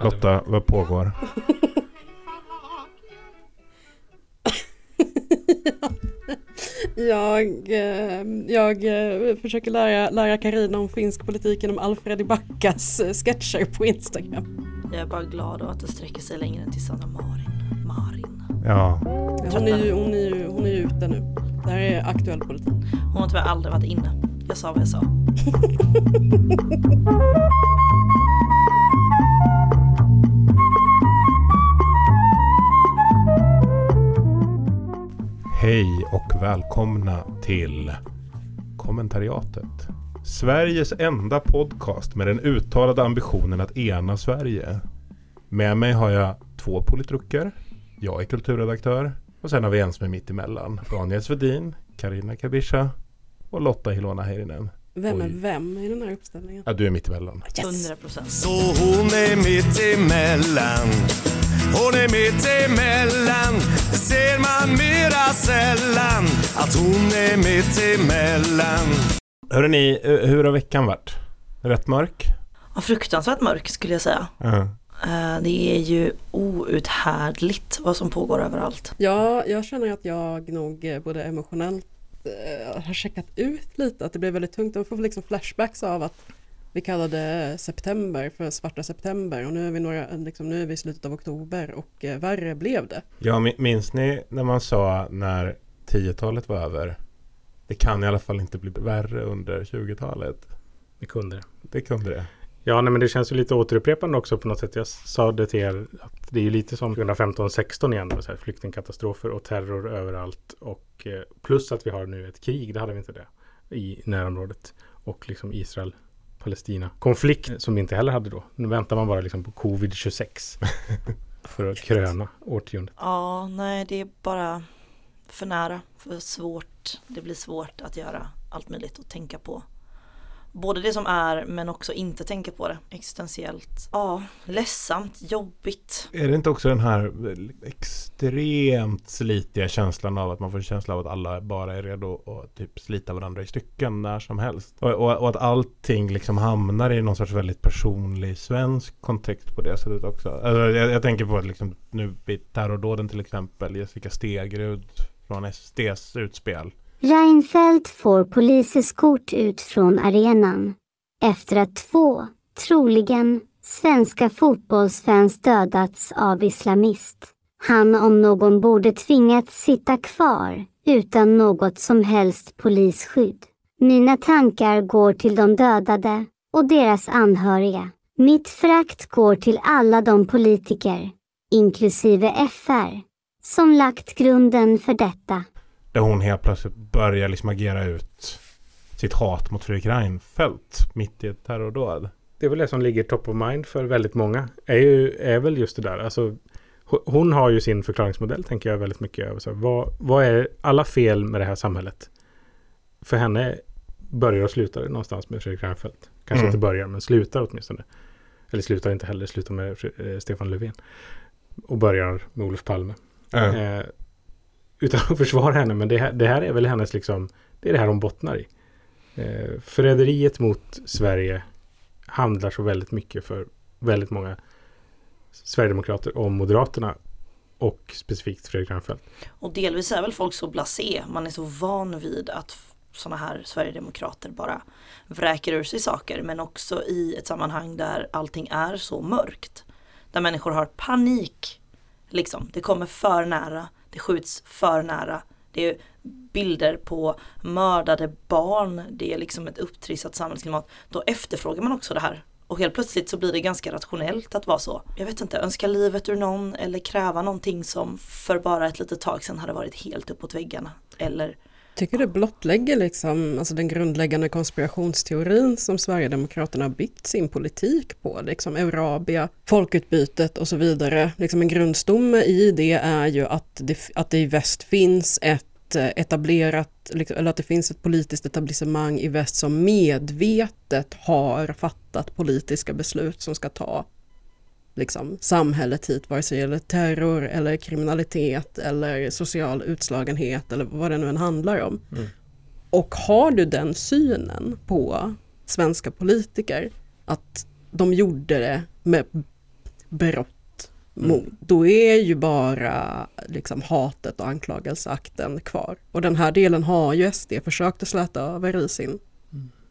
Lotta, vad pågår? Jag, eh, jag eh, försöker lära, lära Carina om finsk politik genom Alfred Backas eh, sketcher på Instagram. Jag är bara glad att det sträcker sig längre än till Sanna Marin. Marin. Ja, Hon är ju, hon är ju, hon är ju ute nu. Det här är aktuell politik. Hon har tyvärr aldrig varit inne. Jag sa vad jag sa. hej och välkomna till kommentariatet. Sveriges enda podcast med den uttalade ambitionen att ena Sverige. Med mig har jag två politruker. Jag är kulturredaktör. Och sen har vi en som är mitt emellan. Daniel Svedin, Karina Kabisha och Lotta Hilona Heirinen. Vem är Oj. vem i den här uppställningen? Ja, du är mitt emellan. 100 procent. Så hon är mitt emellan Hon är mitt emellan Det ser man mera sällan Att hon är mitt emellan Hörrni, ni, eh, hur har veckan varit? Rätt mörk? Ja, fruktansvärt mörk skulle jag säga. Eh, Det är ju outhärdligt vad som pågår överallt. Ja, jag känner att jag nog eh, både emotionellt eh, har checkat ut lite, att det blev väldigt tungt. Jag får liksom flashbacks av att vi kallade september för svarta september och nu är vi, några, liksom, nu är vi i slutet av oktober och eh, värre blev det. Ja, mi- minns ni när man sa när 10-talet var över? Det kan i alla fall inte bli värre under 20-talet. Det kunde det. Det kunde det. Ja, nej, men det känns ju lite återupprepande också på något sätt. Jag sa det till er att det är ju lite som 2015-16 igen. Med så här flyktingkatastrofer och terror överallt. Och eh, plus att vi har nu ett krig, det hade vi inte det, i närområdet. Och liksom Israel Palestina konflikt som vi inte heller hade då. Nu väntar man bara liksom på covid-26 för att kröna årtiondet. Ja, nej det är bara för nära, för svårt. Det blir svårt att göra allt möjligt och tänka på. Både det som är men också inte tänka på det existentiellt. Ja, ledsamt, jobbigt. Är det inte också den här extremt slitiga känslan av att man får en känsla av att alla bara är redo att typ slita varandra i stycken när som helst? Och, och, och att allting liksom hamnar i någon sorts väldigt personlig svensk kontext på det sättet också. Alltså, jag, jag tänker på att liksom, nu vid terrordåden till exempel, Jessica Stegrud från SDs utspel. Reinfeldt får poliseskort ut från arenan efter att två, troligen, svenska fotbollsfans dödats av islamist. Han om någon borde tvingats sitta kvar utan något som helst polisskydd. Mina tankar går till de dödade och deras anhöriga. Mitt frakt går till alla de politiker, inklusive FR, som lagt grunden för detta. Där hon helt plötsligt börjar liksom agera ut sitt hat mot Fredrik Reinfeldt mitt i ett terrordåd. Det är väl det som ligger top of mind för väldigt många. Är, ju, är väl just det där. Alltså, ho- hon har ju sin förklaringsmodell tänker jag väldigt mycket över. Så vad, vad är alla fel med det här samhället? För henne börjar och slutar det någonstans med Fredrik Reinfeldt. Kanske Mm. inte börjar men slutar åtminstone. Eller slutar inte heller, slutar med eh, Stefan Löfven. Och börjar med Olof Palme. Ja. Eh, utan att försvara henne, men det här, det här är väl hennes liksom, det är det här hon bottnar i. Eh, förräderiet mot Sverige handlar så väldigt mycket för väldigt många Sverigedemokrater om Moderaterna och specifikt Fredrik Reinfeldt. Och delvis är väl folk så blasé, man är så van vid att sådana här Sverigedemokrater bara vräker ur sig saker men också i ett sammanhang där allting är så mörkt. Där människor har panik. Liksom, det kommer för nära, det skjuts för nära. Det är bilder på mördade barn, det är liksom ett upptrissat samhällsklimat. Då efterfrågar man också det här. Och helt plötsligt så blir det ganska rationellt att vara så. Jag vet inte, önska livet ur någon eller kräva någonting som för bara ett litet tag sedan hade varit helt uppåt väggarna. Eller Tycker det blottlägger liksom, alltså den grundläggande konspirationsteorin som Sverigedemokraterna har byggt sin politik på, liksom Eurabia, folkutbytet och så vidare. Liksom en grundstomme i det är ju att det, att det i väst finns ett eh, etablerat, liksom, eller att det finns ett politiskt etablissemang i väst som medvetet har fattat politiska beslut som ska ta liksom, samhället hit, vare sig det gäller terror eller kriminalitet eller social utslagenhet eller vad det nu än handlar om. Mm. Och har du den synen på svenska politiker, att de gjorde det med brott mot, då är ju bara liksom hatet och anklagelseakten kvar. Och den här delen har ju SD försökt att släta över i sin,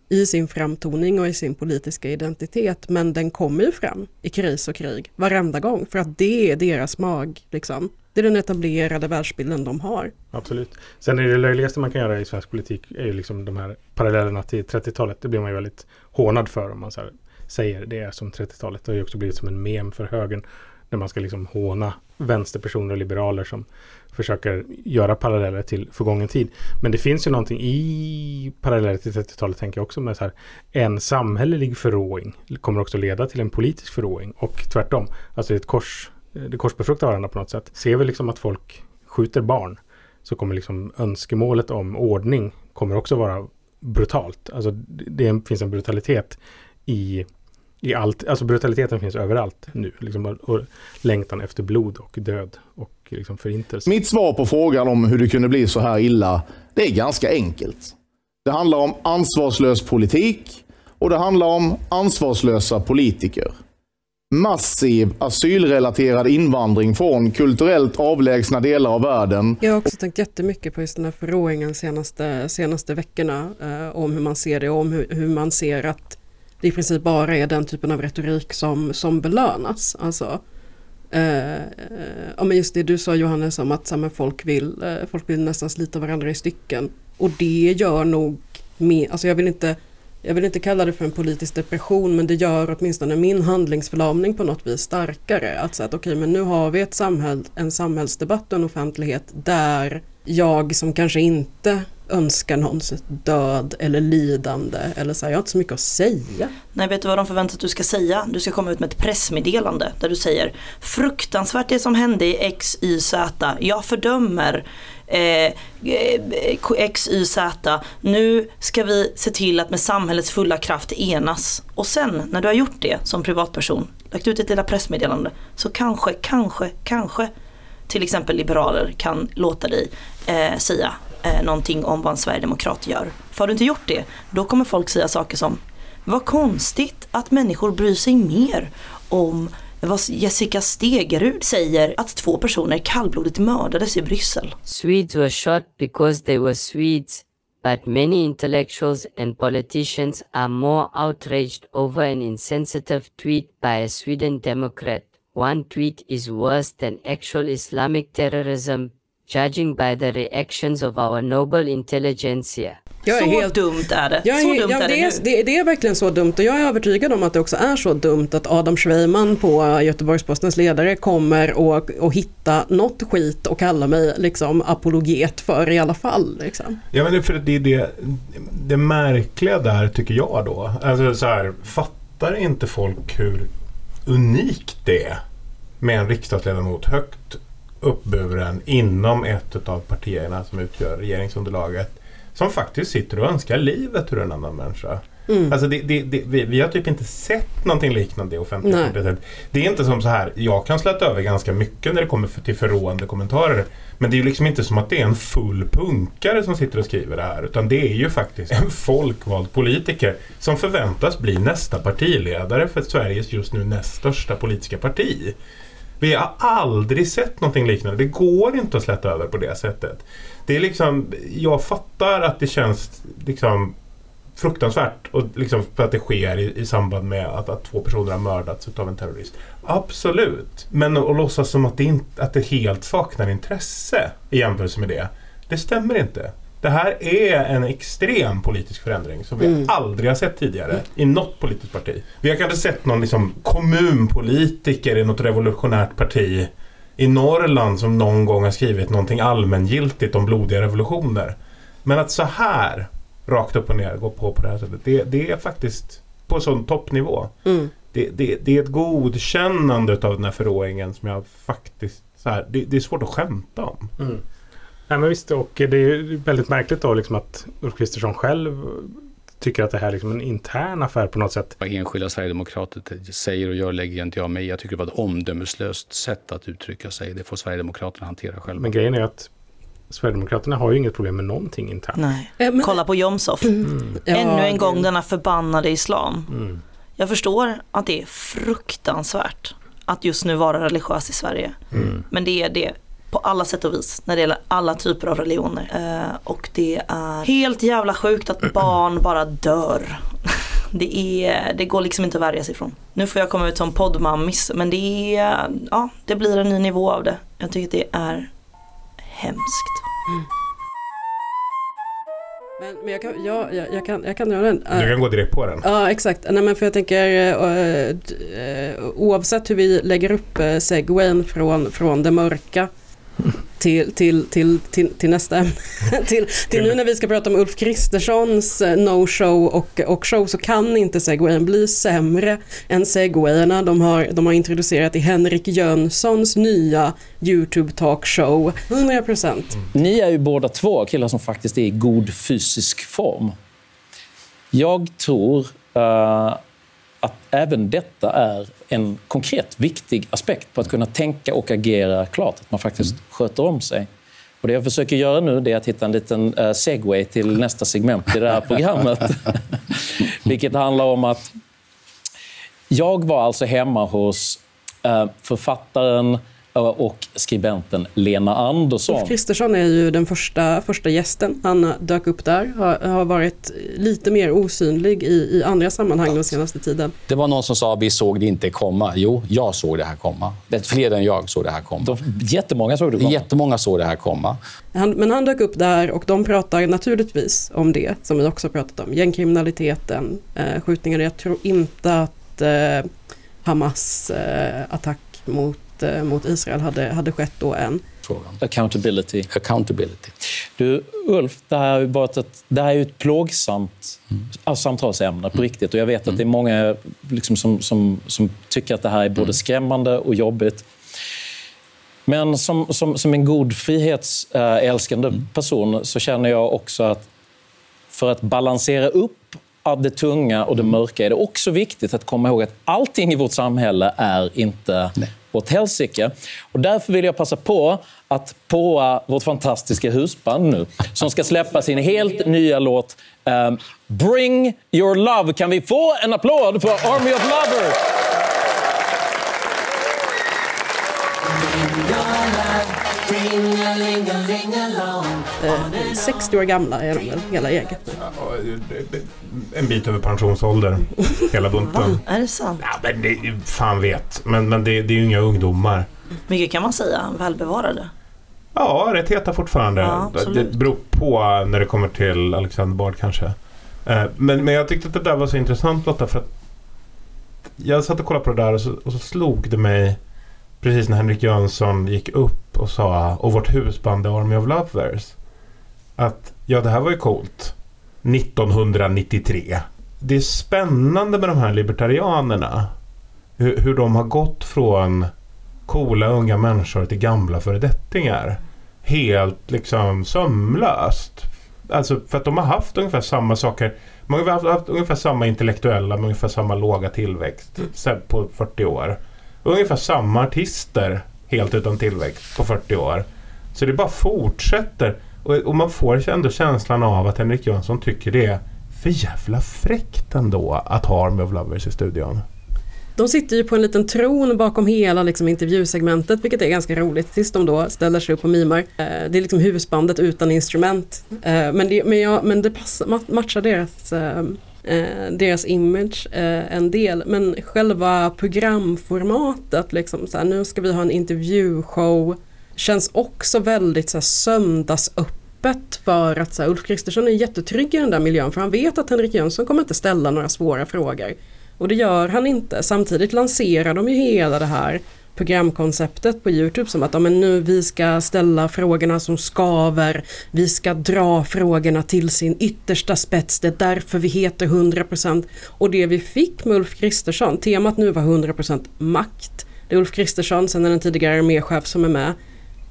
i sin framtoning och i sin politiska identitet. Men den kommer ju fram i kris och krig varenda gång för att det är deras mag. Liksom. Det är den etablerade världsbilden de har. Absolut. Sen är det löjligaste man kan göra i svensk politik är ju liksom de här parallellerna till 30-talet. Det blir man ju väldigt hånad för om man så här säger det är som 30-talet. Det har ju också blivit som en mem för högern. När man ska liksom håna vänsterpersoner och liberaler som försöker göra paralleller till förgången tid. Men det finns ju någonting i paralleller till 30-talet tänker jag också med så här en samhällelig förråing kommer också leda till en politisk förråing och tvärtom. Alltså det är ett kors, det korsbefruktar varandra på något sätt. Ser vi liksom att folk skjuter barn så kommer liksom önskemålet om ordning kommer också vara brutalt. Alltså det det finns en brutalitet i, i allt, alltså brutaliteten finns överallt nu. Liksom, och, längtan efter blod och död och liksom förintelse. Mitt svar på frågan om hur det kunde bli så här illa, det är ganska enkelt. Det handlar om ansvarslös politik och det handlar om ansvarslösa politiker. Massiv asylrelaterad invandring från kulturellt avlägsna delar av världen Jag har också tänkt jättemycket på just den här förråingen senaste, senaste veckorna eh, om hur man ser det om hur, hur man ser att det i princip bara är den typen av retorik som, som belönas. Alltså, eh, eh, ja, men just det du sa Johannes om att här, folk, vill, eh, folk vill nästan slita varandra i stycken. Och det gör nog, med, alltså jag vill inte jag vill inte kalla det för en politisk depression men det gör åtminstone min handlingsförlamning på något vis starkare. Att säga att okej men nu har vi ett samhäll, en samhällsdebatt och en offentlighet där jag som kanske inte önskar någons död eller lidande eller så här, jag har inte så mycket att säga. Nej, vet du vad de förväntar sig att du ska säga? Du ska komma ut med ett pressmeddelande där du säger Fruktansvärt det som hände i X, Y, Z. Jag fördömer eh, XYZ, X, Y, Z. Nu ska vi se till att med samhällets fulla kraft enas. Och sen när du har gjort det som privatperson, lagt ut ett lilla pressmeddelande, så kanske, kanske, kanske till exempel liberaler kan låta dig eh, säga eh, någonting om vad en sverigedemokrat gör. För har du inte gjort det, då kommer folk säga saker som Vad konstigt att människor bryr sig mer om vad Jessica Stegerud säger att två personer kallblodigt mördades i Bryssel. Swedes were shot because they were Swedes, but many intellectuals and politicians are more outraged over an insensitive tweet by a Sweden Democrat. One tweet is worse than actual Islamic terrorism, judging by the reactions of our noble intelligentsia. Jag är så helt- dumt är det. Jag är, så dumt ja, är det, det, nu. är, det, det är verkligen så dumt och jag är övertygad om att det också är så dumt att Adam Schweiman på Göteborgs-Postens ledare kommer att att hitta något skit och kalla mig liksom apologet för i alla fall. Liksom. Ja men det, är för att det är det, det märkliga där tycker jag då. Alltså så här, fattar inte folk hur unikt det är med en riksdagsledamot högt uppburen inom ett av partierna som utgör regeringsunderlaget. Som faktiskt sitter och önskar livet ur en annan människa. Alltså det, det, det, vi, vi har typ inte sett någonting liknande i offentligheten. Det är inte som så här, jag kan släta över ganska mycket när det kommer till förråande kommentarer. Men det är ju liksom inte som att det är en full punkare som sitter och skriver det här. Utan det är ju faktiskt en folkvald politiker som förväntas bli nästa partiledare för Sveriges just nu näst största politiska parti. Vi har aldrig sett någonting liknande. Det går inte att släta över på det sättet. Det är liksom, jag fattar att det känns liksom fruktansvärt och liksom för att det sker i, i samband med att, att två personer har mördats av en terrorist. Absolut. Men att, att låtsas som att det, in, att det helt saknar intresse i jämförelse med det. Det stämmer inte. Det här är en extrem politisk förändring som vi aldrig har sett tidigare i något politiskt parti. Vi har kanske sett någon liksom kommunpolitiker i något revolutionärt parti i Norrland som någon gång har skrivit någonting allmängiltigt om blodiga revolutioner. Men att så här rakt upp och ner gå på på det här sättet. Det, det är faktiskt på sån toppnivå. Mm. Det, det, det är ett godkännande av den här förråingen som jag faktiskt så här, det, det är svårt att skämta om. Nej men visst, och det är väldigt märkligt då liksom att Ulf Kristersson själv tycker att det här är liksom en intern affär på något sätt. Vad enskilda sverigedemokrater säger och gör lägger inte jag mig i. Jag tycker det var ett omdömeslöst sätt att uttrycka sig. Det får Sverigedemokraterna hantera själva. Men grejen är att Sverigedemokraterna har ju inget problem med någonting internt. Nej. Men- Kolla på Jomshof. Ja, Ännu en gång denna förbannade islam. Jag förstår att det är fruktansvärt att just nu vara religiös i Sverige. Men det är det alla sätt och vis när det gäller alla typer av religioner. Eh, och det är helt jävla sjukt att barn bara dör. Det, är, det går liksom inte att värja sig ifrån. Nu får jag komma ut som poddmammis men det, är, ja, det blir en ny nivå av det. Jag tycker det är hemskt. Men, men jag, kan, ja, jag, jag, kan, jag kan dra den. Du kan gå direkt på den. Ja, exakt. Nej, men för jag tänker eh, eh, oavsett hur vi lägger upp eh, segwayn från, från det mörka till, till, till, till, till nästa ämne. till, till nu när vi ska prata om Ulf Kristerssons eh, no-show och, och show så kan inte segwayn bli sämre än segwayerna de har, de har introducerat i Henrik Jönssons nya YouTube talkshow. 100%. Ni är ju båda två killar som faktiskt är i god fysisk form. Jag tror eh, att även detta är en konkret viktig aspekt på att kunna tänka och agera klart. Att man faktiskt sköter om sig. Och det jag försöker göra nu är att hitta en liten uh, segway till nästa segment i det här programmet. Vilket handlar om att jag var alltså hemma hos eh, författaren eh, och skribenten Lena Andersson. Ulf Kristersson är ju den första, första gästen. Han dök upp där, har, har varit lite mer osynlig i, i andra sammanhang den senaste tiden. Det var någon som sa vi såg det inte komma. Jo, jag såg det här komma. Det är fler än jag såg det här komma. De, jättemånga såg det komma. Jättemånga såg det här komma. Han, men han dök upp där och de pratar naturligtvis om det som vi också pratat om. Gängkriminaliteten, eh, skjutningar. Jag tror inte att eh, Hamas eh, attack mot, mot Israel hade, hade skett då än. Frågan. Accountability. Accountability. Du, Ulf, det här har ju varit ett, det här är ju ett plågsamt alltså, samtalsämne på riktigt. Och jag vet att det är många liksom, som, som, som tycker att det här är både skrämmande och jobbigt. Men som, som, som en god frihetsälskande person så känner jag också att för att balansera upp av det tunga och det mörka är det också viktigt att komma ihåg att allting i vårt samhälle är inte åt helsike. Och därför vill jag passa på att påa vårt fantastiska husband nu som ska släppa sin helt nya låt um, Bring your love. Kan vi få en applåd för Army of Lovers? Eh, 60 år gamla är de väl, hela gänget. En bit över pensionsålder. Hela bunten. Är det sant? Ja, men det, fan vet. Men, men det, det är ju inga ungdomar. Mycket kan man säga, välbevarade. Ja, rätt heta fortfarande. Ja, det beror på när det kommer till Alexander Bard kanske. Eh, Men, men jag tyckte att det där var så intressant Lotta för att jag satt och kollade på det där och så, och så slog det mig precis när Henrik Jönsson gick upp och sa och vårt husband är Army of Lovers att ja, det här var ju coolt 1993. Det är spännande med de här libertarianerna hur, hur de har gått från coola unga människor till gamla föredettingar. Helt liksom sömlöst. Alltså för att de har haft ungefär samma saker. Man har haft, haft ungefär samma intellektuella med ungefär samma låga tillväxt på 40 år. Ungefär samma artister helt utan tillväxt på 40 år. Så det bara fortsätter. Och, och man får ändå känslan av att Henrik Jönsson tycker det är för jävla fräckt ändå att ha Army of Lovers i studion. De sitter ju på en liten tron bakom hela liksom, intervjusegmentet vilket är ganska roligt tills de då ställer sig upp och mimar. Eh, det är liksom husbandet utan instrument. Eh, men, det, men, ja, men det passar, matchar deras, eh, eh, deras image eh, en del. Men själva programformatet, liksom, så här, nu ska vi ha en intervjushow, känns också väldigt så här, söndagsöppet för att så här, Ulf Kristersson är jättetrygg i den där miljön för han vet att Henrik Jönsson kommer inte ställa några svåra frågor. Och det gör han inte. Samtidigt lanserar de ju hela det här programkonceptet på Youtube som att ja, men nu vi ska ställa frågorna som skaver, vi ska dra frågorna till sin yttersta spets, det är därför vi heter 100% och det vi fick med Ulf Kristersson, temat nu var 100% makt. Det är Ulf Kristersson, sen är den tidigare arméchef som är med.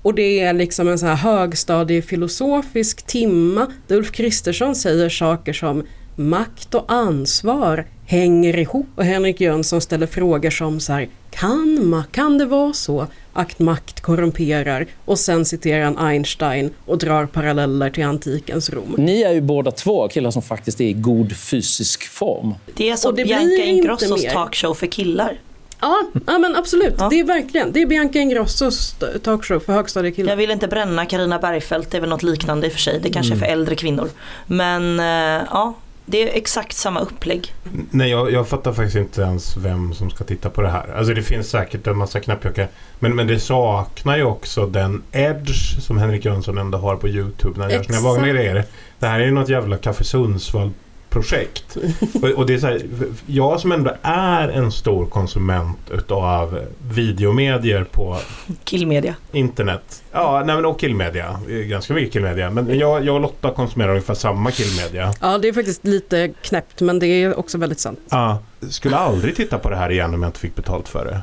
Och det är liksom en så här högstadiefilosofisk timma där Ulf Kristersson säger saker som makt och ansvar hänger ihop och Henrik Jönsson ställer frågor som så här kan, kan det vara så att makt korrumperar och sen citerar han Einstein och drar paralleller till antikens Rom. Ni är ju båda två killar som faktiskt är i god fysisk form. Det är som Bianca Ingrossos talkshow för killar. Ja, ja men absolut. Det är verkligen, det är Bianca Ingrossos talkshow för högstadiekillar. Jag vill inte bränna Karina Bergfeldt, det är väl något liknande i och för sig. Det kanske är för äldre kvinnor. Men eh, ja, det är exakt samma upplägg. Nej, jag, jag fattar faktiskt inte ens vem som ska titta på det här. Alltså det finns säkert en massa knappjökar. Men, men det saknar ju också den edge som Henrik Jönsson ändå har på YouTube när han gör sina vanliga grejer. Det här är ju något jävla Café Sundsvall projekt. och, och det är så här, jag som ändå är en stor konsument utav videomedier på Killmedia. internet. Ja, nej men och killmedia. Ganska mycket killmedia. Men jag, jag och Lotta konsumerar ungefär samma killmedia. Ja, det är faktiskt lite knäppt men det är också väldigt sant. Ja, skulle aldrig titta på det här igen om jag inte fick betalt för det.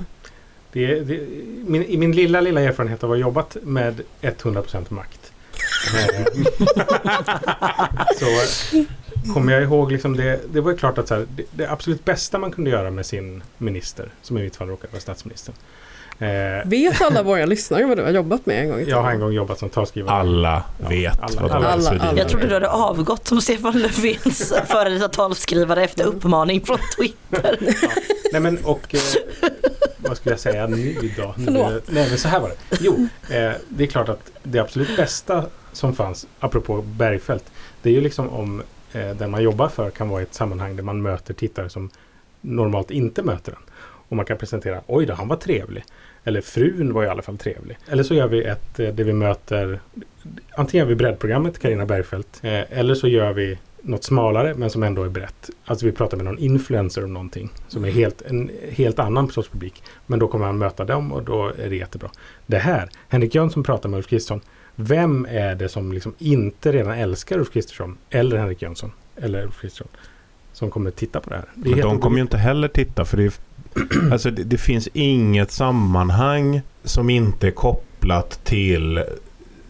Det, det, min, I min lilla, lilla erfarenhet av att ha jobbat med 100% makt. eh, så kommer jag ihåg liksom det, det var ju klart att så här, det, det absolut bästa man kunde göra med sin minister, som i mitt fall råkade vara statsministern. Eh, Vet alla våra lyssnare vad du har jobbat med en gång i tiden? jag har en gång jobbat som talskrivare. Alla vet alla- vad alla- alla- Svedin. alla. Jag trodde du hade avgått som Stefan Löfvens före detta talskrivare efter uppmaning från Twitter. Nej men och eh, vad skulle jag säga nu då? Nu, nej men så här var det. Jo, eh, det är klart att det absolut bästa som fanns, apropå Bergfeldt, det är ju liksom om eh, den man jobbar för kan vara i ett sammanhang där man möter tittare som normalt inte möter den. Och man kan presentera, oj då, han var trevlig. Eller frun var i alla fall trevlig. Eller så gör vi ett eh, där vi möter, antingen gör vi breddprogrammet Karina Bergfeldt, eh, eller så gör vi något smalare men som ändå är brett. Alltså vi pratar med någon influencer om någonting som är helt, en helt annan sorts publik. Men då kommer han möta dem och då är det jättebra. Det här, Henrik Jönsson pratar med Ulf Kristersson. Vem är det som liksom inte redan älskar Ulf Kristersson eller Henrik Jönsson eller Ulf Kristersson som kommer titta på det här? Det de kommer ju inte heller titta för det, är, alltså det, det finns inget sammanhang som inte är kopplat till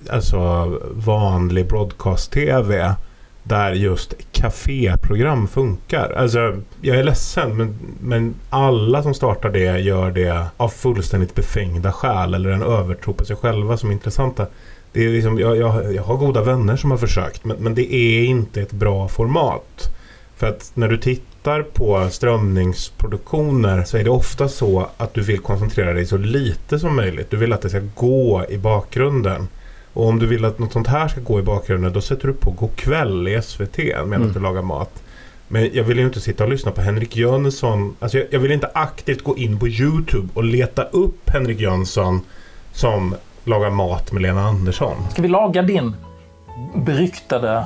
alltså vanlig broadcast-tv där just kaféprogram funkar. Alltså, jag är ledsen men, men alla som startar det gör det av fullständigt befängda skäl eller en övertro på sig själva som är intressanta. Det är liksom, jag, jag, jag har goda vänner som har försökt men, men det är inte ett bra format. För att när du tittar på strömningsproduktioner så är det ofta så att du vill koncentrera dig så lite som möjligt. Du vill att det ska gå i bakgrunden. Och om du vill att något sånt här ska gå i bakgrunden då sätter du på God kväll i SVT medan Mm. du lagar mat. Men jag vill ju inte sitta och lyssna på Henrik Jönsson. Alltså jag, jag vill inte aktivt gå in på YouTube och leta upp Henrik Jönsson som lagar mat med Lena Andersson. Ska vi laga din beryktade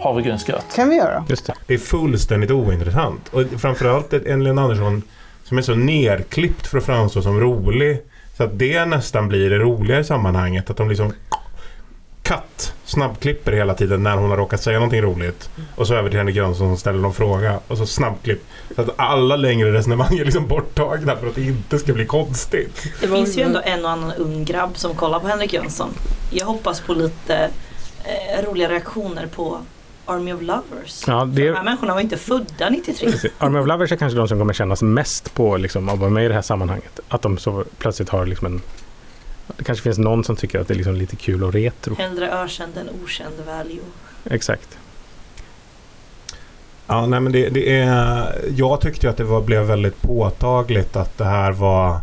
havregrynsgröt? kan vi göra. Just det. Det är fullständigt ointressant. Och framförallt en Lena Andersson som är så nerklippt för att framstå som rolig. Så att det nästan blir det roliga i sammanhanget. Att de liksom katt snabbklipper hela tiden när hon har råkat säga någonting roligt. Och så över till Henrik Jönsson som ställer någon fråga. Och så snabbklipp. Så att alla längre resonemang är liksom borttagna för att det inte ska bli konstigt. Det finns ju ändå en och annan ung grabb som kollar på Henrik Jönsson. Jag hoppas på lite eh, roliga reaktioner på Army of Lovers. Ja, det, De här människorna var inte födda 93. Army of Lovers är kanske de som kommer kännas mest på liksom, att vara med i det här sammanhanget. Att de så plötsligt har liksom en... Det kanske finns någon som tycker att det är liksom lite kul och retro. Hellre ökänd än okänd value. Exakt. Ja, nej men det, det är... Jag tyckte att det var, blev väldigt påtagligt att det här var...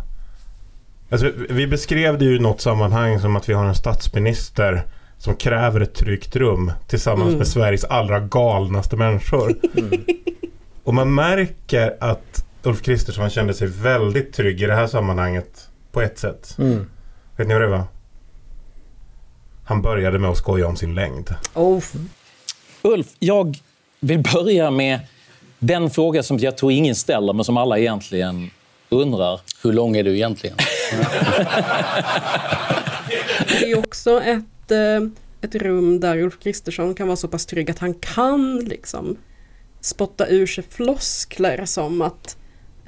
Alltså, vi beskrev det ju i något sammanhang som att vi har en statsminister som kräver ett tryggt rum tillsammans Mm. med Sveriges allra galnaste människor. Och man märker att Ulf Kristersson kände sig väldigt trygg i det här sammanhanget på ett sätt. Mm. Vet ni vad det var? Han började med att skoja om sin längd. Oh, Ulf, jag vill börja med den fråga som jag tror ingen ställer, men som alla egentligen undrar. Hur lång är du egentligen? det är också ett, eh, ett rum där Ulf Kristersson kan vara så pass trygg att han kan liksom spotta ur sig floskler som att,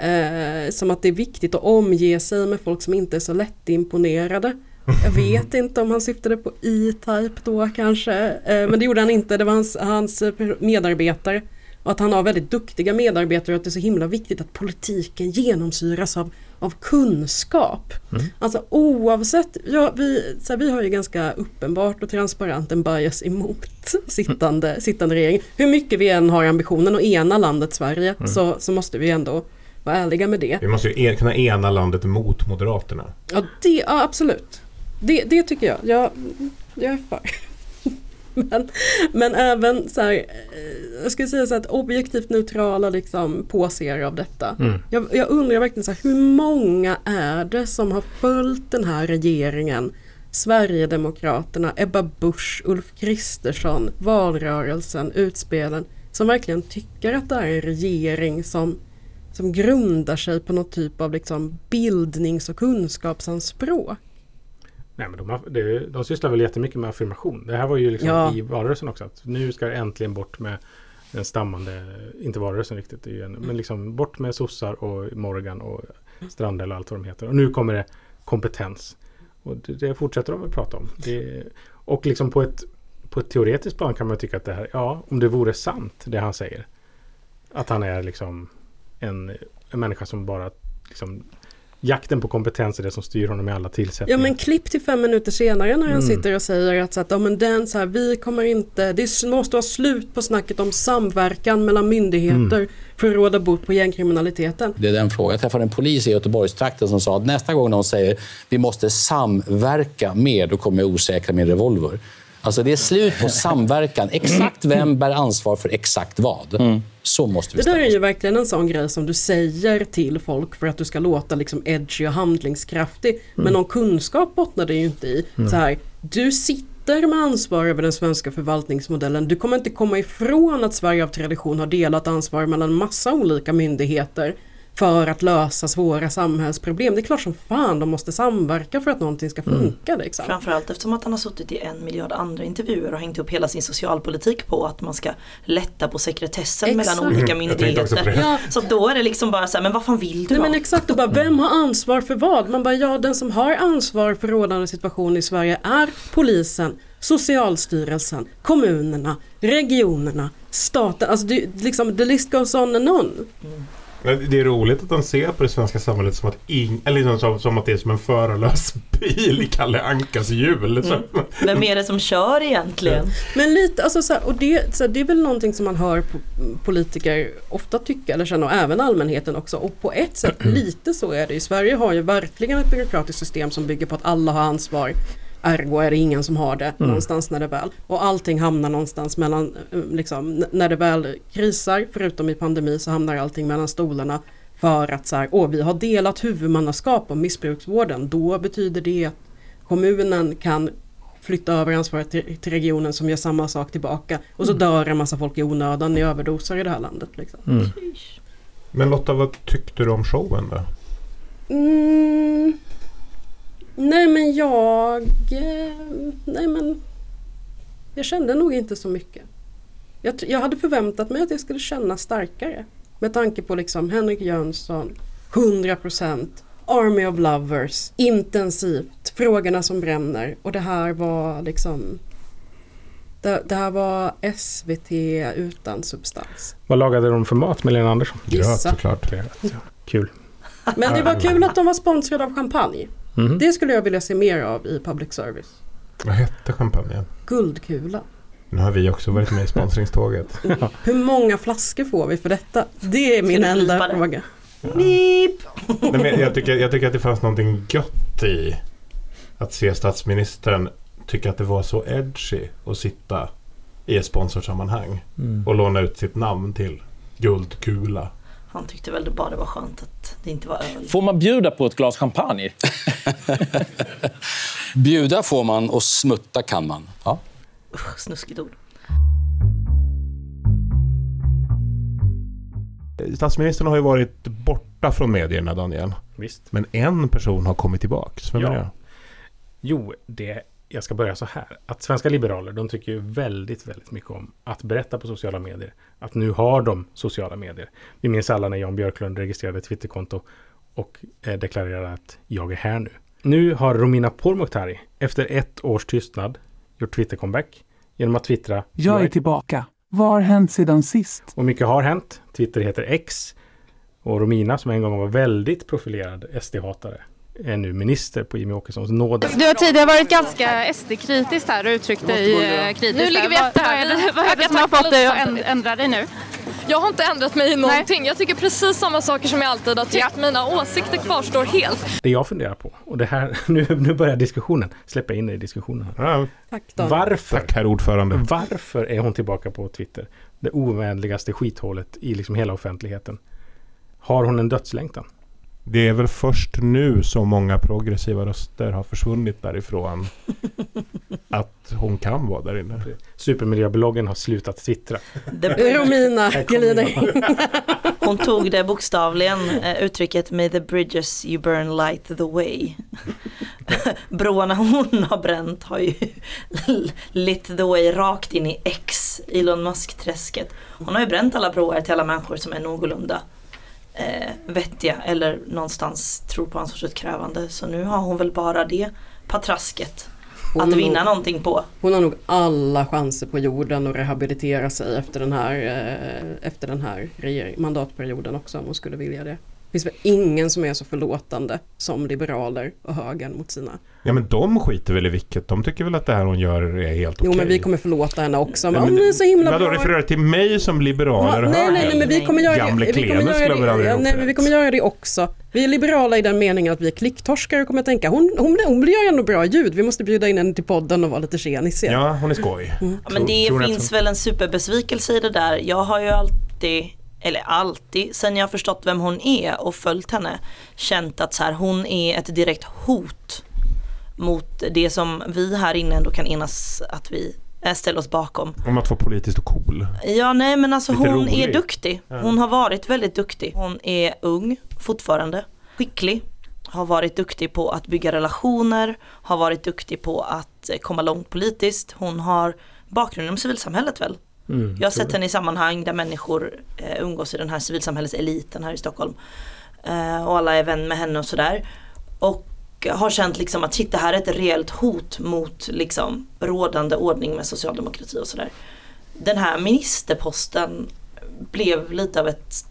eh, som att det är viktigt att omge sig med folk som inte är så lättimponerade. Jag vet inte om han syftade på E-Type då kanske, eh, men det gjorde han inte. Det var hans, hans medarbetare Och att han har väldigt duktiga medarbetare och att det är så himla viktigt att politiken genomsyras av, av kunskap. Mm. Alltså oavsett, ja, vi, så här, vi har ju ganska uppenbart och transparent en bias emot sittande, sittande regering. Hur mycket vi än har ambitionen att ena landet Sverige Mm. så, så måste vi ändå vara ärliga med det. Vi måste ju en, kunna ena landet mot Moderaterna. Ja, det, ja absolut. Det, det tycker jag. jag. Jag är för. Men, men även så här, eh, jag skulle säga så att objektivt neutrala liksom påser av detta. Mm. Jag, jag undrar verkligen så här, hur många är det som har följt den här regeringen? Sverigedemokraterna, Ebba Busch, Ulf Kristersson, valrörelsen, utspelen. Som verkligen tycker att det är en regering som, som grundar sig på någon typ av liksom bildnings och kunskapsanspråk. Nej, men de, det, de sysslar väl jättemycket med affirmation. Det här var ju liksom Ja. i valrörelsen också. Att nu ska det äntligen bort med den stammande, inte valrörelsen riktigt, en, men liksom bort med sossar och Morgan och Strandhäll och allt vad de heter. Och nu kommer det kompetens. Och det, det fortsätter de att prata om. Det, och liksom på ett, på ett teoretiskt plan kan man tycka att det här, ja, om det vore sant det han säger. Att han är liksom en, en människa som bara liksom Jakten på kompetens är det som styr honom i alla Ja tillsättningar. men klipp till fem minuter senare när han Mm. sitter och säger att, så att ja, men den, så här, vi kommer inte, det måste vara slut på snacket om samverkan mellan myndigheter Mm. för att råda bot på gängkriminaliteten. Det är den frågan. Jag träffade en polis i Göteborgstrakten som sa att nästa gång någon säger vi måste samverka mer, då kommer jag osäkra min revolver. Alltså det är slut på samverkan. Exakt vem bär ansvar för exakt vad? Så måste vi Det där är ju verkligen en sån grej som du säger till folk för att du ska låta liksom edgy och handlingskraftig. Men någon kunskap bottnar det ju inte i. Mm. Så här, du sitter med ansvar över den svenska förvaltningsmodellen. Du kommer inte komma ifrån att Sverige av tradition har delat ansvar mellan massa olika myndigheter för att lösa svåra samhällsproblem. Det är klart som fan de måste samverka för att någonting ska funka. Liksom. Framförallt eftersom att han har suttit i en miljard andra intervjuer och hängt upp hela sin socialpolitik på att man ska lätta på sekretessen Exakt. mellan olika Mm, myndigheter. Ja. Så då är det liksom bara så här, men vad fan vill du Nej men exakt, och bara, vem har ansvar för vad? Man bara, ja den som har ansvar för rådande situation i Sverige är polisen, Socialstyrelsen, kommunerna, regionerna, staten. Alltså det, liksom, the list goes on and on. Men det är roligt att han ser på det svenska samhället som att, ing, eller liksom som, som att det är som en förarlös bil i Kalle Ankas hjul. Så- Vem är det som kör egentligen? Men lite, alltså så här, och det, så här, det är väl någonting som man hör po- politiker ofta tycka eller känna och även allmänheten också. Och på ett sätt lite så är det. I Sverige har ju verkligen ett byråkratiskt system som bygger på att alla har ansvar. Ergo är det ingen som har det Mm. någonstans när det väl. Och allting hamnar någonstans mellan, eh, liksom, när det väl krisar, förutom i pandemi så hamnar allting mellan stolarna. För att så här, åh vi har delat huvudmannaskap om missbruksvården. Då betyder det att kommunen kan flytta över ansvaret till, till regionen som gör samma sak tillbaka. Och så Mm. dör en massa folk i onödan i överdoser i det här landet. Liksom. Men Lotta, vad tyckte du om showen då? Mm. Nej men jag... eh, Nej men... Jag kände nog inte så mycket. Jag, jag hade förväntat mig att jag skulle känna starkare. Med tanke på liksom Henrik Jönsson, 100%, Army of Lovers, intensivt, frågorna som bränner. Och det här var liksom... Det, det här var SVT utan substans. Vad lagade de för mat med Lena Andersson? Gissa. Gröt, såklart. Kul. Men det var kul att de var sponsrade av champagne. Mhm. Det skulle jag vilja se mer av i public service. Vad hette champagnen? Guldkula. Nu har vi också varit med i sponsringståget. Hur många flaskor får vi för detta? Det är min enda fråga. Nip! Nej, men jag, tycker, jag tycker att det fanns någonting gött i att se statsministern tycka att det var så edgy att sitta i ett sponsorsammanhang Mm. och låna ut sitt namn till Guldkula. Han tyckte väl det bara det var skönt att det inte var öl. Får man bjuda på ett glas champagne? Bjuda får man och smutta kan man. Ja. Usch, snuskigt ord. Statsministern har ju varit borta från medierna Daniel. Visst. Men en person har kommit tillbaks. Vem är Ja. det? Jo, det, jag ska börja så här. Att svenska liberaler, de tycker ju väldigt, väldigt mycket om att berätta på sociala medier. Att nu har de sociala medier. Vi minns alla när Jan Björklund registrerade ett Twitterkonto och eh, deklarerade att jag är här nu. Nu har Romina Pourmokhtari efter ett års tystnad gjort Twitter-comeback genom att twittra Jag är tillbaka. Vad har hänt sedan sist? Och mycket har hänt. Twitter heter X. Och Romina som en gång var väldigt profilerad SD-hatare är nu minister på Jimmie Åkessons nåd. Du har tidigare varit ganska SD-kritisk här och uttryckt dig eh, kritiskt. Nu ligger vi efter Vad här. vad är det som har fått dig att änd- ändra dig nu? Jag har inte ändrat mig i någonting. Jag tycker precis samma saker som jag alltid har tyckt. Mina åsikter kvarstår helt. Det jag funderar på, och det här, nu, nu börjar diskussionen. Släppa in dig i diskussionen. Här. Tack. Varför? Tack herr ordförande. Varför är hon tillbaka på Twitter? Det ovänligaste skithålet i liksom hela offentligheten. Har hon en dödslängtan? Det är väl först nu så många progressiva röster har försvunnit därifrån att hon kan vara där inne. Supermiljöbloggen har slutat twittra. Romina glider in. Hon tog det bokstavligen, eh, uttrycket May the bridges you burn light the way. Broarna hon har bränt har ju lit the way rakt in i X, Elon Musk-träsket. Hon har ju bränt alla broar till alla människor som är någorlunda eh, vettiga eller någonstans tror på ansvarsutkrävande. Så nu har hon väl bara det patrasket Hon att vinna nog- någonting på. Hon har nog alla chanser på jorden att rehabilitera sig efter den här, eh, efter den här mandatperioden också om hon skulle vilja det. Det finns väl ingen som är så förlåtande som liberaler och högern mot sina. Ja men de skiter väl i vilket. De tycker väl att det här hon gör är helt okej. Jo men vi kommer förlåta henne också. Men, "Åh, men- är så himla Vadå, bra. refererar du till mig som liberaler? Ja, nej, nej, nej, men vi kommer göra Gamle det. Vi kommer Clemens göra skulle jag väl det, ja, ha nej, men vi kommer göra det också. Vi är liberala i den meningen att vi är klicktorskare och kommer tänka hon, hon, hon gör ju ändå bra ljud. Vi måste bjuda in henne till podden och vara lite tjenisiga. Ja, hon är skoj. Mm. Ja, men det finns väl en superbesvikelse i det där. Jag har ju alltid, eller alltid, sen jag har förstått vem hon är och följt henne, känt att så här, hon är ett direkt hot mot det som vi här inne ändå kan enas att vi eh, ställer oss bakom. Om att vara politiskt och cool. Ja nej men alltså Lite hon är rolig. duktig. Ja. Hon har varit väldigt duktig. Hon är ung fortfarande, skicklig, har varit duktig på att bygga relationer, har varit duktig på att eh, komma långt politiskt. Hon har bakgrund inom civilsamhället väl? Mm, Jag har sett henne i sammanhang där människor eh, umgås i den här civilsamhälleseliten här i Stockholm. Eh, och alla är vän med henne och sådär. Och har känt liksom att shit, det här är ett reellt hot mot liksom rådande ordning med socialdemokrati och sådär. Den här ministerposten blev lite av ett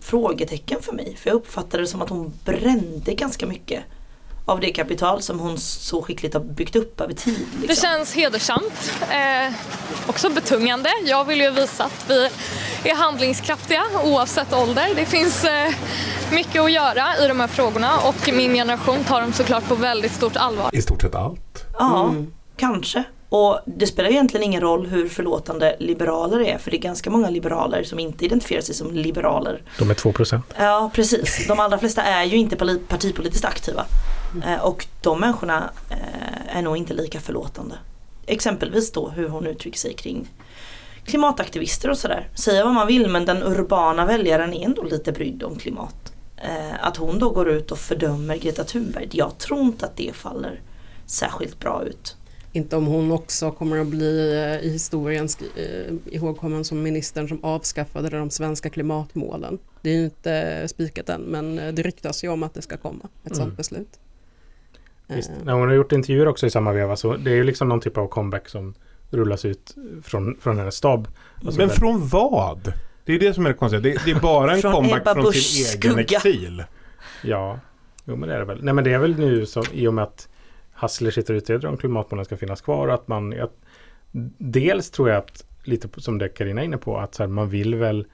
frågetecken för mig. För jag uppfattade det som att hon brände ganska mycket av det kapital som hon så skickligt har byggt upp över tid. Det Liksom. känns hedersamt. Eh, också betungande. Jag vill ju visa att vi är handlingskraftiga oavsett ålder. Det finns eh, mycket att göra i de här frågorna och min generation tar dem såklart på väldigt stort allvar. I stort sett allt. Ja, kanske. Och det spelar egentligen ingen roll hur förlåtande liberaler är för det är ganska många liberaler som inte identifierar sig som liberaler. De är 2 procent. Ja precis, de allra flesta är ju inte poli- partipolitiskt aktiva. Eh, och de människorna eh, är nog inte lika förlåtande. Exempelvis då hur hon uttrycker sig kring klimataktivister och sådär. Säga vad man vill men den urbana väljaren är ändå lite brydd om klimat. Eh, att hon då går ut och fördömer Greta Thunberg, jag tror inte att det faller särskilt bra ut. Inte om hon också kommer att bli eh, i historien eh, ihågkommen som ministern som avskaffade de svenska klimatmålen. Det är ju inte spikat än men eh, det ryktas ju om att det ska komma ett Mm. sådant beslut. Visst. Eh, När hon har gjort intervjuer också i samma veva så det är ju liksom någon typ av comeback som rullas ut från, från hennes stab. Alltså Men väl- från vad? Det är det som är det konstiga. Det, det är bara en comeback Ebba från sin egen exil. Ja, jo men det är det väl. Nej men det är väl nu så, i och med att Hassler sitter och utreder om klimatmålen ska finnas kvar. Att man, att, dels tror jag att, lite som det Carina är inne på, att så här, man vill väl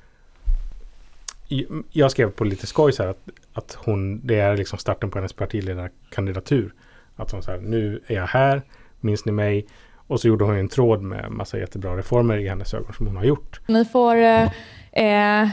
jag skrev på lite skoj så här att, att hon, det är liksom starten på hennes partiledarkandidatur. Att hon så här, nu är jag här, minns ni mig? Och så gjorde hon en tråd med massa jättebra reformer i hennes ögon som hon har gjort. Ni får eh, eh,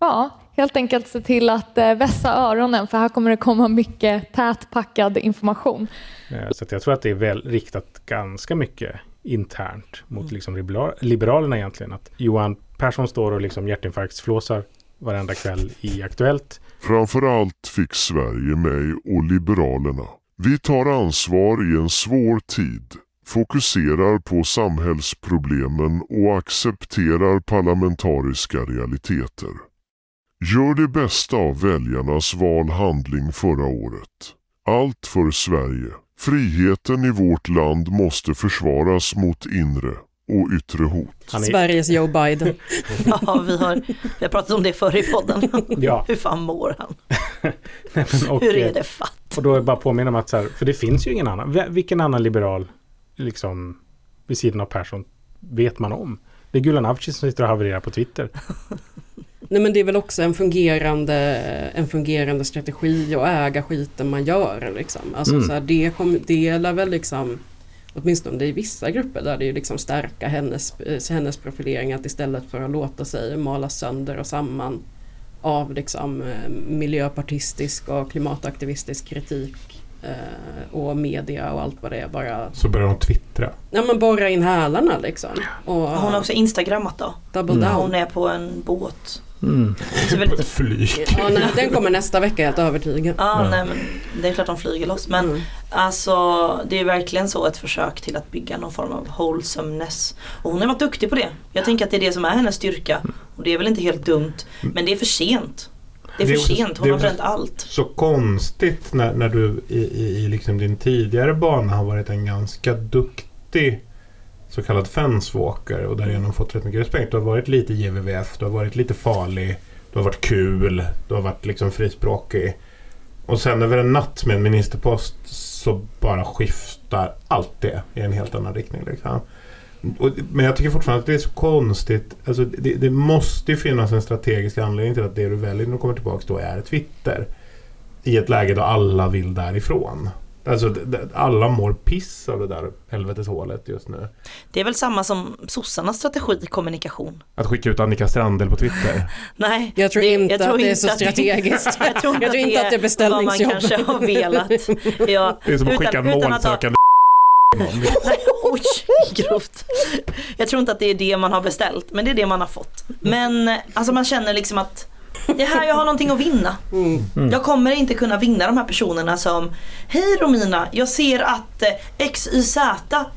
ja, helt enkelt se till att eh, vässa öronen för här kommer det komma mycket tätpackad information. Eh, Så att jag tror att det är väl riktat ganska mycket internt mot liksom libera- Liberalerna egentligen. Att Johan Persson står och liksom hjärtinfarktsflåsar varenda kväll i Aktuellt. Framförallt fick Sverige mig och Liberalerna. Vi tar ansvar i en svår tid, fokuserar på samhällsproblemen och accepterar parlamentariska realiteter. Gör det bästa av väljarnas valhandling förra året. Allt för Sverige. Friheten i vårt land måste försvaras mot inre och yttre hot. Sveriges Joe Biden. Ja, vi har, vi har pratat om det förr i podden. Ja. Hur fan mår han? och, Hur är det fatt? Och då är det bara påminna om att så här, för det finns ju ingen annan. Vil- Vilken annan liberal, liksom, vid sidan av Persson, vet man om? Det är Gulan Avci som sitter och havererar på Twitter. Nej men det är väl också en fungerande, en fungerande strategi att äga skiten man gör. Liksom. Alltså, Mm. så här, det, kom, det lär väl liksom, åtminstone är vissa grupper där det är liksom stärka hennes, eh, hennes profilering att istället för att låta sig malas sönder och samman av liksom, eh, miljöpartistisk och klimataktivistisk kritik och media och allt vad det är bara Så börjar de twittra. Ja men borra in hälarna liksom. Och, Hon har också instagrammat då. Double När down. hon är på en båt. Mm. Så väldigt... Flyg. Ja, nej, den kommer nästa vecka, helt övertygad. Ja, nej men det är klart de flyger loss. Men Mm. alltså det är verkligen så ett försök till att bygga någon form av wholesomeness. Och hon har varit duktig på det. Jag tänker att det är det som är hennes styrka. Och det är väl inte helt dumt. Men det är för sent. Det är för sent, hon har bränt allt. Så konstigt när, när du i, i, i liksom din tidigare bana har varit en ganska duktig så kallad fenswalker och därigenom fått rätt mycket respekt. Du har varit lite JVVF, du har varit lite farlig, du har varit kul, du har varit liksom frispråkig. Och sen över en natt med en ministerpost så bara skiftar allt det i en helt annan riktning. Liksom. Och, men jag tycker fortfarande att det är så konstigt. Alltså, det, det måste ju finnas en strategisk anledning till att det du väljer när du kommer tillbaka då är Twitter. I ett läge då alla vill därifrån. Alltså det- det- alla mår piss av det där helveteshålet just nu. Det är väl samma som sossarnas strategi i kommunikation. Att skicka ut Annika Strandhäll på Twitter. Nej, Jag tror inte att det är så inte strategiskt. jag tror inte, Jag tror inte att det är vad man beställningsjobb. kanske har velat. Ja, Det är som att utan- skicka en målsökande oj, grovt. Jag tror inte att det är det man har beställt, men det är det man har fått. Men alltså man känner liksom att det är här jag har någonting att vinna. Mm. Jag kommer inte kunna vinna de här personerna som Hej Romina, jag ser att eh, XYZ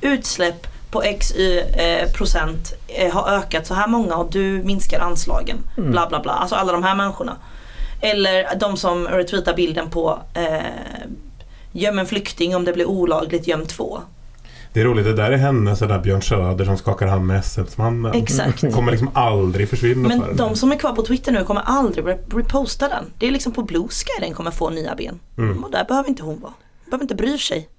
utsläpp på XY eh, procent eh, har ökat så här många och du minskar anslagen. Mm. Bla bla bla. Alltså alla de här människorna. Eller de som retweetar bilden på eh, göm en flykting om det blir olagligt, göm två. Det är roligt, det där är henne sådär Björn Söder som skakar hand med SM-mannen. Exakt. Kommer liksom aldrig försvinna för Men henne. de som är kvar på Twitter nu kommer aldrig rep- reposta den. Det är liksom på Blue Sky den kommer få nya ben. Mm. Och där behöver inte hon vara. Behöver inte bry sig.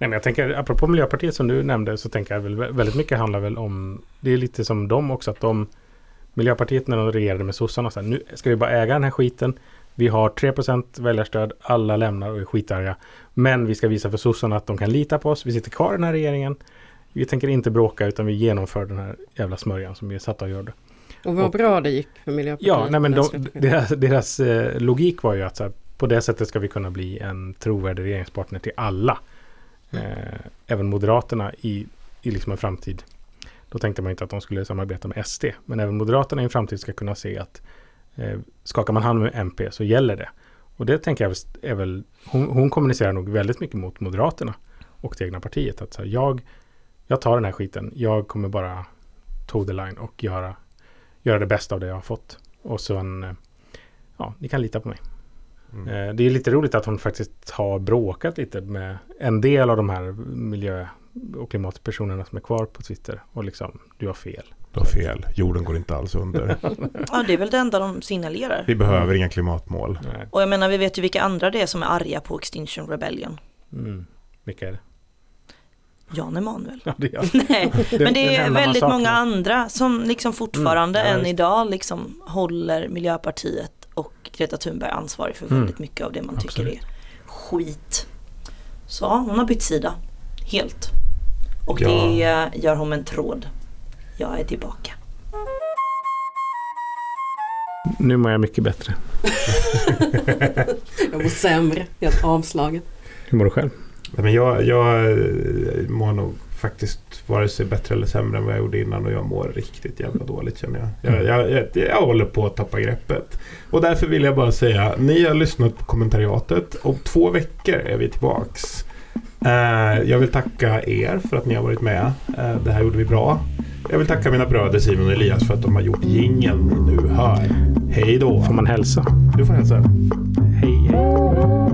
Nej, men jag tänker, apropå Miljöpartiet som du nämnde, så tänker jag väl väldigt mycket handlar väl om, det är lite som de också, att de, Miljöpartiet när de regerade med sossarna, så här, nu ska vi bara äga den här skiten. Vi har 3% väljarstöd, alla lämnar och är skitarga. Men vi ska visa för sossarna att de kan lita på oss. Vi sitter kvar i den här regeringen. Vi tänker inte bråka utan vi genomför den här jävla smörjan som vi är satta att göra. det. Och vad bra det gick för Miljöpartiet. Ja, nej, men de, deras, deras eh, logik var ju att så här, på det sättet ska vi kunna bli en trovärdig regeringspartner till alla. Eh, även Moderaterna i, i liksom en framtid. Då tänkte man inte att de skulle samarbeta med SD. Men även Moderaterna i en framtid ska kunna se att eh, skakar man hand med MP så gäller det. Och det tänker jag är väl, hon, hon kommunicerar nog väldigt mycket mot Moderaterna och det egna partiet. Att så här, jag, jag tar den här skiten, jag kommer bara toe the line och göra, göra det bästa av det jag har fått. Och sen, eh, ja, ni kan lita på mig. Eh, Det är lite roligt att hon faktiskt har bråkat lite med en del av de här miljö och klimatpersonerna som är kvar på Twitter. Och liksom, du har fel. Du har fel, jorden går inte alls under. Ja, det är väl det enda de signalerar. Vi behöver inga klimatmål. Och jag menar, vi vet ju vilka andra det är som är arga på Extinction Rebellion. Mm. Vilka är det? Jan Emanuel. Ja, det Nej, men det är väldigt många andra som liksom fortfarande Mm, ja, än idag liksom håller Miljöpartiet och Greta Thunberg ansvarig för Mm. väldigt mycket av det man tycker Absolut. är skit. Så hon har bytt sida. Helt. Och Ja. det gör hon med en tråd. Jag är tillbaka. Nu mår jag mycket bättre. Jag mår sämre, helt avslagen. Hur mår du själv? Nej, men jag, jag eh, mår nog faktiskt vare sig bättre eller sämre än vad jag gjorde innan och jag mår riktigt jävla dåligt känner jag. Jag, jag, jag, jag håller på att tappa greppet. Och därför vill jag bara säga, ni har lyssnat på kommentariatet. Om två veckor är vi tillbaks. Eh, jag vill tacka er för att ni har varit med. Eh, det här gjorde vi bra. Jag vill tacka mina bröder Simon och Elias för att de har gjort jingeln ni nu hör. Hej då! Får man hälsa? Du får hälsa. Hej, hej.